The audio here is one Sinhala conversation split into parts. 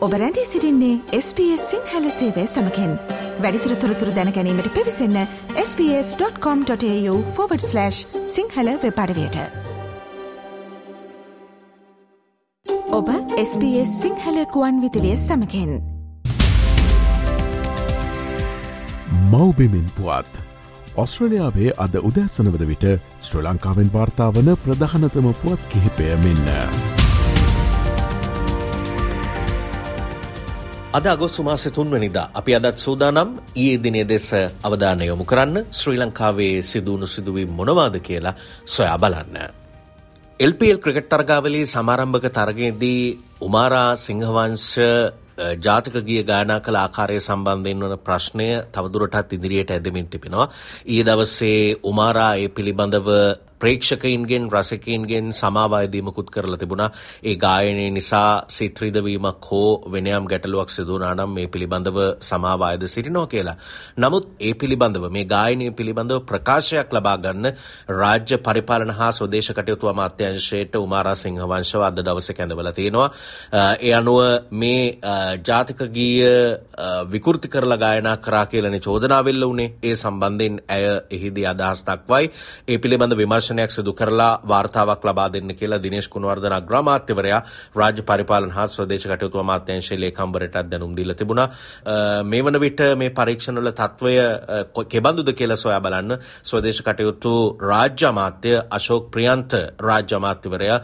ඔබ රැඳී සිරින්නේ SBS සිංහල සේවය සමකෙන්. වැඩිතුර තොරතුර දැනැනීමට පිවිසන්න ps.com.ta/ සිංහල වෙපඩවයට ඔබ SBS සිංහල කුවන් විදිලිය සමකෙන්. මවබිමින් පුවත්. ඔස්ට්‍රලයාාවේ අද උදැසනවද විට ශ්‍ර ලංකාවෙන් වාර්තාාවන ප්‍රධානතම පුවත් කිහිපය මෙන්න. අද අගොස්තු මාස තුන්වැනිදා අපි අදත් සූදානම් ඊයේ දිනේ දෙස අවධානය යොමු කරන්න ශ්‍රී ලංකාවේ සිදුවුණු සිදුවීම් මොනවාද කියලා සොයා බලන්න. LPL ක්‍රිකට් තරගාවලී සමාරම්භක තරගයේදී උමාරා සිංහවංශ ජාතික ගිය ගායනා කළ ආකාරය සම්බන්ධයෙන් වන ප්‍රශ්නය තවදුරටත් ඉදිරියට ඇදමින් තිබෙනවා. ඊයේ දවසේ උමාරා ඒ පිළිබඳව ප්‍රේක්ෂකයින්ගෙන් රසිකයින්ගෙන් සමාවායදීමකුත් කරලා තිබුණා. ඒ ගායනය නිසා සිත්‍රිදවීමක් හෝ වෙනයම් ගැටලුවක් සිදුවනා නම් මේ පිළිබඳව සමාවායද සිටිනවා කියලා. නමුත් ඒ පිළිබඳව මේ ගායනය පිළිබඳව ප්‍රකාශයක් ලබා ගන්න රාජ්‍ය පරිපාලන හා ස්වදේශ කටයුතු අමාත්‍යංශයට උමාරා සිංහවංශව අද දවසේ කැඳවලා තියෙනවා. ඒ අනුව මේ ජාතික ගීය විකෘති කරලා ගායනා කරා කියලානේ චෝදනාවෙල්ල වුණේ. ඒ සම්බන්ධයෙන් ඇය එහිදී අදහස් දක්වයි. ඒ පිළිබඳ විමර්ශ විමර්ශනයක් සිදු කරලා වාර්තාවක් ලබා දෙන්න කියලා දිනේශ් කුණවර්ධන අග්‍රාමාත්‍යවරයා රාජ්‍ය පරිපාලන හා ස්වදේශ කටයුතු අමාත්‍යාංශයේ ලේකම්වරටත් දැනුම් දීලා තිබුණා. මේ වන විට මේ පරීක්ෂණවල තත්වය කෙබඳුද කියලා සොයා බලන්න ස්වදේශ කටයුතු රාජ්‍ය අමාත්‍ය අශෝක් ප්‍රියන්ත රාජ්‍ය අමාත්‍යවරයා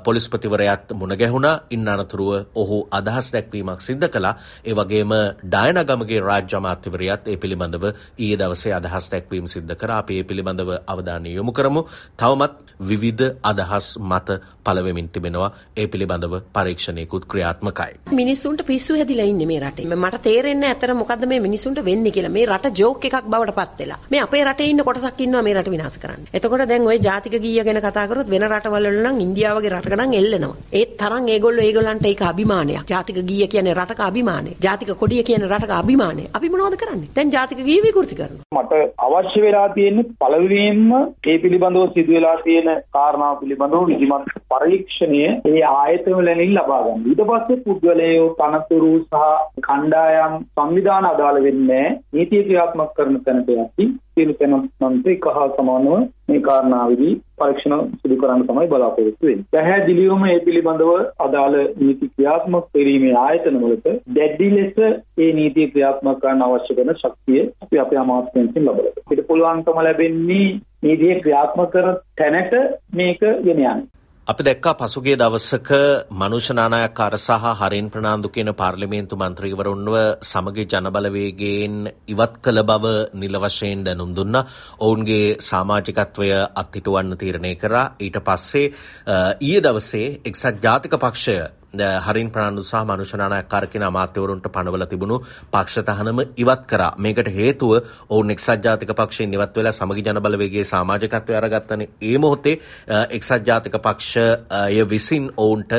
පොලිස්පතිවරයාත් මුණ ගැහුණා. ඉන් අනතුරුව ඔහු අදහස් දැක්වීමක් සිද්ධ කළා. ඒ වගේම ඩයනගමගේ රාජ්‍ය අමාත්‍යවරයාත් ඒ පිළිබඳව ඊයේ දවසේ අදහස් දැක්වීම සිද්ධ කරා. අපි ඒ පිළිබඳව අවධානය යොමු කරමු. තවමත් විවිධ අදහස් මත පළවෙමින් තිබෙනවා ඒ පිළිබඳව පරීක්ෂණයකුත් ක්‍රියාත්මකයි. මිනිස්සුන්ට පිස්සු හැදිලා ඉන්නේ මේ රටේ. මට තේරෙන්නේ ඇත්තට මොකද්ද මේ මිනිස්සුන්ට වෙන්නේ කියලා. මේ රට ජෝක් එකක් බවට පත් වෙලා. මේ අපේ රටේ ඉන්න කොටසක් ඉන්නවා මේ රට විනාශ කරන්න. එතකොට දැන් ওই ජාතික ගීය ගැන කතා කරොත් වෙන රටවල වල නම් ඉන්දියාව වගේ රටක නම් එල්ලනවා. ඒත් තරම් ඒගොල්ලෝ ඒගොල්ලන්ට ඒක අභිමානයක්. ජාතික ගීය කියන්නේ රටක අභිමානය. ජාතික කොඩිය කියන්නේ රටක අභිමානය. අපි මොනවද කරන්නේ? දැන් ජාතික ගීය විකෘති කරනවා. මට අවශ්‍ය වෙලා තියෙන්නේ පළවෙනියෙන්ම ඒ පිළිබඳව සිදු වෙලා තියෙන කාරණා පිළිබඳව විධිමත් පරීක්ෂණය ඒ ආයතන වලින් ලබා ගන්න. ඊට පස්සේ පුද්ගලයෝ තනතුරු සහ කණ්ඩායම් සංවිධාන අදාළ වෙන්නේ නීතිය ක්‍රියාත්මක කරන තැනට යති. සියලු තැනන්ට එක හා සමානව මේ කාරණාවේදී පරීක්ෂණ සිදු කරන්න තමයි බලාපොරොත්තු වෙන්නේ. පැහැදිලිවම මේ පිළිබඳව අදාළ නීති ක්‍රියාත්මක කිරීමේ ආයතන වලට දැඩි ලෙස මේ නීතිය ක්‍රියාත්මක කරන්න අවශ්‍ය කරන ශක්තිය අපි අපේ අමාත්‍යාංශයෙන් ලබා දෙනවා. ඊට පුළුවන්කම ලැබෙන්නේ නීතිය ක්‍රියාත්මක කර තැනට මේක ගෙන යන්නේ. අපි දැක්කා පසුගිය දවසක මනුෂ්‍ය නානායක්කාර සහ හරින් ප්‍රනාන්දු කියන පාර්ලිමේන්තු මන්ත්‍රීවරුන්ව සමගි ජනබලවේගයෙන් ඉවත් කළ බව නිල වශයෙන් දැනුම් දුන්නා. ඔවුන්ගේ සමාජිකත්වය අත්හිටුවන්න තීරණය කරා. ඊට පස්සේ ඊයේ දවසේ එක්සත් ජාතික පක්ෂය හරින් ප්‍රනාන්දු සහ මනුෂ්‍යනානායක්කාර කියන අමාත්‍යවරුන්ට පනවල තිබුණු පක්ෂ තහනම ඉවත් කරා. මේකට හේතුව ඔවුන් එක්සත් ජාතික පක්ෂයෙන් ඉවත් වෙලා සමගි ජන බලවේගයේ සමාජිකත්වය අරගත්තනේ. ඒ මොහොතේ එක්සත් ජාතික පක්ෂය විසින් ඔවුන්ට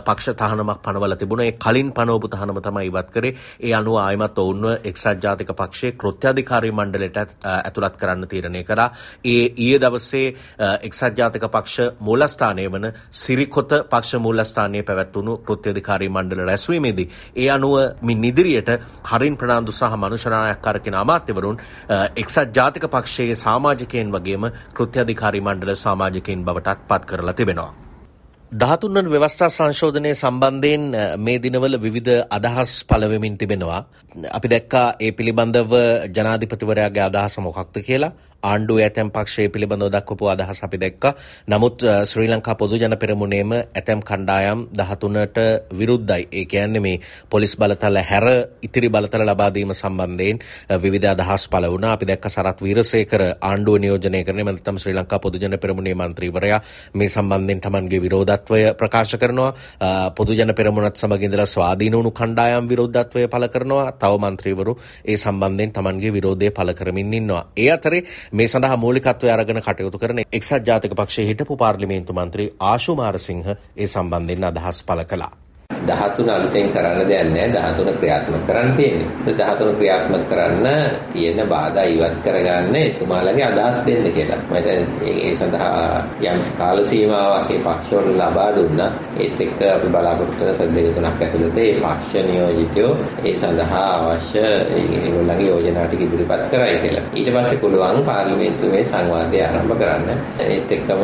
පක්ෂ තහනමක් පනවල තිබුණා. ඒ කලින් පනවපු තහනම තමයි ඉවත් කරේ. ඒ අනුව ආයමත් ඔවුන්ව එක්සත් ජාතික පක්ෂයේ කෘත්‍යාධිකාරී මණ්ඩලයට ඇතුළත් කරන්න තීරණය කරා. ඒ ඊයේ දවසේ එක්සත් ජාතික පක්ෂ මූලස්ථානය වන සිරිකොත පක්ෂ මූලස්ථානයේ පැවැත්වුණු කෘත්‍යධිකාරී මණ්ඩල රැස්වීමේදී ඒ අනුව මින් ඉදිරියට හරින් ප්‍රනාන්දු සහ මනුෂනායක්කාර කියන අමාත්‍යවරුන් එක්සත් ජාතික පක්ෂයේ සමාජිකයන් වගේම කෘත්‍යධිකාරී මණ්ඩල සමාජිකයන් බවටත් පත් කරලා තිබෙනවා. දහතුන්වන ව්‍යවස්ථා සංශෝධනය සම්බන්ධයෙන් මේ දිනවල විවිධ අදහස් පලවෙමින් තිබෙනවා. අපි දැක්කා ඒ පිළිබඳව ජනාධිපතිවරයාගේ අදහස මොකක්ද කියලා ආණ්ඩුව ඇතැම් පක්ෂය පිළිබඳව දක්වපු අදහස් අපි දැක්ක. නමුත් ශ්‍රී ලංකා පොදුජන පෙරමුණේම ඇතැම් කණ්ඩායම් දහතුනට විරුද්ධයි. ඒ කියන්නේ මේ පොලිස් බලතල හැර ඉතිරි බලතල ලබාදීම සම්බන්ධයෙන් විවිධ අදහස් පළ වුණා. අපි දැක්ක සරත් වීරසේකර ආණ්ඩුව නියෝජනය කරන මැතිතම ශ්‍රී ලංකා පොදුජන පෙරමුණේ මන්ත්‍රීවරයා මේ සම්බන්ධයෙන් තමන්ගේ විරෝධත්වය ප්‍රකාශ කරනවා. පොදුජන පෙරමුණත් සමග ඉඳලා ස්වාධීන වුණු කණ්ඩායම් විරෝධත්වය පළ කරනවා. තව මන්ත්‍රීවරු ඒ සම්බන්ධයෙන් තමන්ගේ විරෝධය පළ කරමින් ඉන්නවා. ඒ අතරේ මේ සඳහා මූලිකත්වය අරගෙන කටයුතු කරන එක්සත් ජාතික පක්ෂයේ හිටපු පාර්ලිමේන්තු මන්ත්‍රී ආශු මාරසිංහ ඒ සම්බන්ධයෙන් අදහස් පළ කළා. 13 අලුතෙන් කරන්න දෙයක් නැහැ 13 ක්‍රියාත්මක කරන්න තියෙන්නේ. 13 ක්‍රියාත්මක කරන්න තියෙන බාධා ඉවත් කරගන්න එතුමාලගේ අදහස් දෙන්න කියලා. මම ඒ සඳහා යම් කාල සීමාවක් ඒ පක්ෂවල ලබා දුන්නා. ඒත් එක්ක අපි බලාපොරොත්තු වෙන සද්ද දෙක තුනක් ඇතුළත ඒ පක්ෂ නියෝජිතයෝ ඒ සඳහා අවශ්‍ය ඒගොල්ලන්ගේ යෝජනා ටික ඉදිරිපත් කරයි කියලා. ඊට පස්සේ පුළුවන් පාර්ලිමේන්තුවේ සංවාදය ආරම්භ කරන්න. ඒත් එක්කම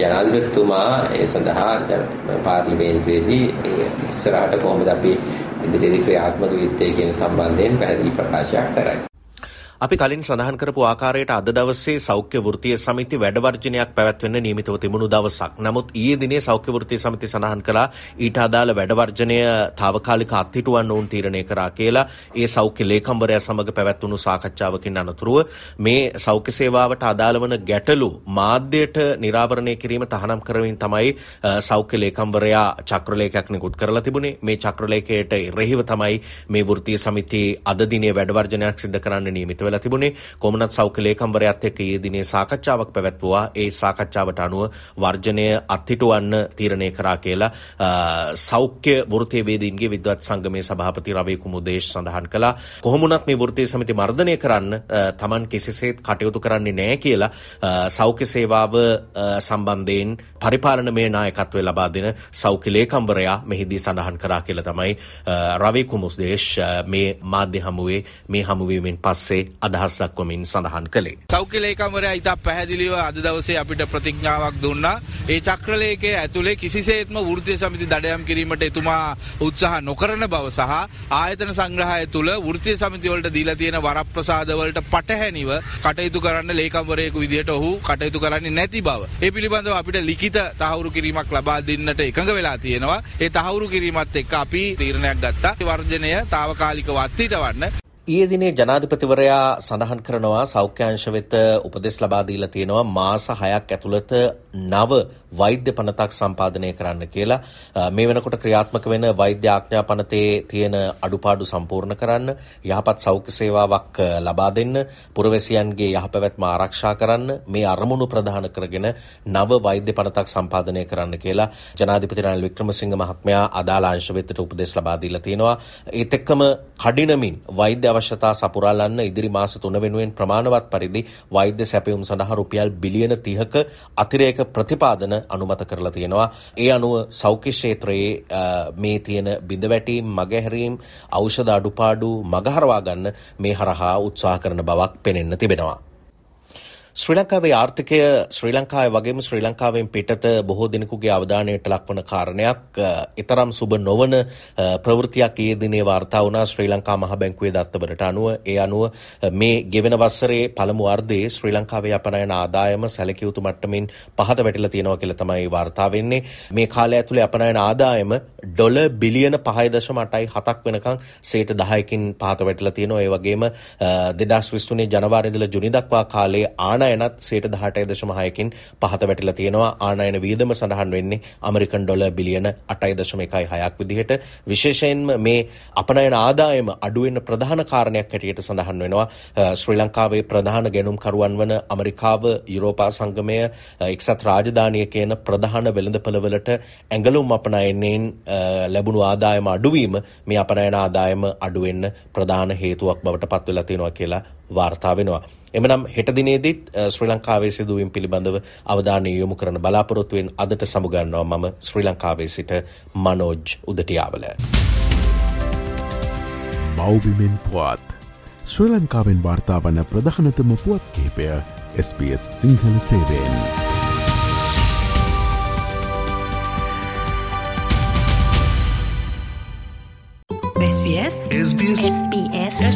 ජනාධිපතිතුමා ඒ සඳහා පාර්ලිමේන්තුවේදී ඉස්සරහට කොහොමද අපි ඉදිරියේදී ක්‍රියාත්මක වෙත්තේ කියන සම්බන්ධයෙන් පැහැදිලි ප්‍රකාශයක් කරයි. අපි කලින් සඳහන් කරපු ආකාරයට අද දවසේ සෞඛ්‍ය වෘත්තීය සමිති වැඩවර්ජනයක් පැවැත්වෙන්න නියමිතව තිබුණු දවසක්. නමුත් ඊයේ දිනේ සෞඛ්‍ය වෘත්තීය සමිති සඳහන් කළා ඊට අදාළ වැඩවර්ජනය తాවකාලික අත්හිටුවන්න උන් තීරණය කරා කියලා. ඒ සෞඛ්‍ය ලේකම්වරයා සමග පැවැත්වුණු සාකච්ඡාවකින් අනතුරුව මේ සෞඛ්‍ය සේවාවට අදාළ වන ගැටලු මාධ්‍යයට නිරාවරණය කිරීම තහනම් කරමින් තමයි සෞඛ්‍ය ලේකම්වරයා චක්‍රලේඛයක් නිකුත් කරලා තිබුණේ. මේ චක්‍රලේඛයට එරෙහිව තමයි මේ වෘත්තීය සමිති අද දිනේ වැඩවර්ජනයක් සිදු කරන්න නියමිත වෙලා තිබුණේ කොමනත් සෞඛ්‍ය ලේකම්වරයාත් එක්ක ඊයේ දිනේ සාකච්ඡාවක් පැවැත්වුවා. ඒ සාකච්ඡාවට අනුව වර්ජනය අත්හිටුවන්න තීරණය කරා කියලා සෞඛ්‍ය වෘත්තීය වේදීන්ගේ විද්වත් සංගමේ සභාපති රවී කුමුදේශ් සඳහන් කළා. කොහොමුණත් මේ වෘත්තීය සමිති මර්ධනය කරන්න Taman කිසිසේත් කටයුතු කරන්නේ නැහැ කියලා සෞඛ්‍ය සේවාව සම්බන්ධයෙන් පරිපාලනමය නායකත්වය ලබා දෙන සෞඛ්‍ය ලේකම්වරයා මෙහිදී සඳහන් කරා කියලා තමයි රවී කුමුදේශ් මේ මාධ්‍ය හමුවේ මේ හමුවීමෙන් පස්සේ අදහස් දක්වමින් සඳහන් කළේ. සෞඛ්‍ය ලේකම්වරයා ඉතා පැහැදිලිව අද දවසේ අපිට ප්‍රතිඥාවක් දුන්නා. ඒ චක්‍රලේඛයේ ඇතුලේ කිසිසේත්ම වෘත්තීය සමිති දඩයම් කිරීමට එතුමා උත්සාහ නොකරන බව සහ ආයතන සංග්‍රහය තුල වෘත්තීය සමිති වලට දීලා තියෙන වරප්‍රසාද වලට පටහැනිව කටයුතු කරන්න ලේකම්වරයෙකු විදිහට ඔහු කටයුතු කරන්නේ නැති බව. ඒ පිළිබඳව අපිට ලිඛිත තහවුරු කිරීමක් ලබා දෙන්නට එකඟ වෙලා තියෙනවා. ඒ තහවුරු කිරීමත් එක්ක අපි තීරණයක් ගත්තා. වර්ජනය తాවකාලිකව අත්හිටවන්න ඊයේ දිනේ ජනාධිපතිවරයා සඳහන් කරනවා සෞඛ්‍යාංශ වෙත උපදෙස් ලබා දීලා තියෙනවා මාස 6ක් ඇතුළත නව වෛද්‍ය පනතක් සම්පාදනය කරන්න කියලා. මේ වෙනකොට ක්‍රියාත්මක වෙන වෛද්‍ය ආඥා පනතේ තියෙන අඩුපාඩු සම්පූර්ණ කරන්න, යහපත් සෞඛ්‍ය සේවාවක් ලබා දෙන්න, පුරවැසියන්ගේ යහපැවැත්ම ආරක්ෂා කරන්න මේ අරමුණු ප්‍රධාන කරගෙන නව වෛද්‍ය පනතක් සම්පාදනය කරන්න කියලා ජනාධිපති රනිල් වික්‍රමසිංහ මහත්මයා අදාළ අංශ වෙතට උපදෙස් ලබා දීලා තියෙනවා. ඒත් එක්කම කඩිනමින් වෛද්‍ය අවශ්‍යතා සපුරාලන්න ඉදිරි මාස 3 වෙනුවෙන් ප්‍රමාණවත් පරිදි වෛද්‍ය සැපයුම් සඳහා රුපියල් බිලියන 30ක අතිරේක ප්‍රතිපාදන අනුමත කරලා තියෙනවා. ඒ අනුව සෞඛ්‍ය ක්ෂේත්‍රයේ මේ තියෙන බිඳවැටීම්, මගහැරීම්, ඖෂධ අඩුපාඩු මගහරවා ගන්න මේ හරහා උත්සාහ කරන බවක් පෙනෙන්න තිබෙනවා. ශ්‍රී ලංකාවේ ආර්ථිකය ශ්‍රී ලංකාවේ වගේම ශ්‍රී ලංකාවෙන් පිටත බොහෝ දෙනෙකුගේ අවධානයට ලක්වන කාරණයක්. ඊතරම් සුබ නොවන ප්‍රවෘත්තියක් ඊයේ දිනේ වාර්තා වුණා ශ්‍රී ලංකා මහ බැංකුවේ දත්තවලට අනුව. ඒ අනුව මේ ගෙවෙන වසරේ පළමු අර්ධයේ ශ්‍රී ලංකාවේ අපනයන ආදායම සැලකිය යුතු මට්ටමින් පහත වැටිලා තියෙනවා කියලා තමයි වාර්තා වෙන්නේ. මේ කාලය ඇතුලේ අපනයන ආදායම ඩොලර් බිලියන 5.8ක් වෙනකන් 10කින් පහත වැටිලා තියෙනවා. ඒ වගේම 2023 ජනවාරි ඉඳලා ජුනි දක්වා කාලයේ ආන ආනයනත් සේට දහටය දශම හයකින් පහත වැටිල තියෙනවා. ආනයන වීදම සඳහන් වෙන්නේ අමරිකන් ඩොල බිලියන අටයි දශම එකයි හයක් විදිහට. විශේෂයෙන්ම මේ අපනයන ආදායම අඩුවෙන් ප්‍රධාන කාරණයක් හැටියට සඳහන් වෙනවා. ශ්‍රී ලංකාවේ ප්‍රධාන ගැනුම් කරුවන් වන අමරිකාව යුරෝපා සංගමය එක්සත් රාජධානය කියන ප්‍රධාන වෙළඳපළවලට ඇඟලුම් අපනයනෙන් ලැබුණු ආදායම අඩුවීම මේ අපනයන ආදායම අඩුවෙන්න ප්‍රධාන හේතුවක් බවට පත්වෙලා තියෙනවා කියලා වාර්තා වෙනවා. එමනම් හෙට දිනේදීත් ශ්‍රී ලංකාවේ සිදුවීම් පිළිබඳව අවධානය යොමු කරන බලාපොරොත්තුවෙන් අදට සමුගන්නවා මම ශ්‍රී ලංකාවේ සිට මනෝජ් උදටියාවල. මෞබිමෙන් පුවත් ශ්‍රී ලංකාවෙන් වාර්තා වන ප්‍රධානතම පුවත් කහිපය SBS Sinhala සේවෙන්. SBS SBS SBS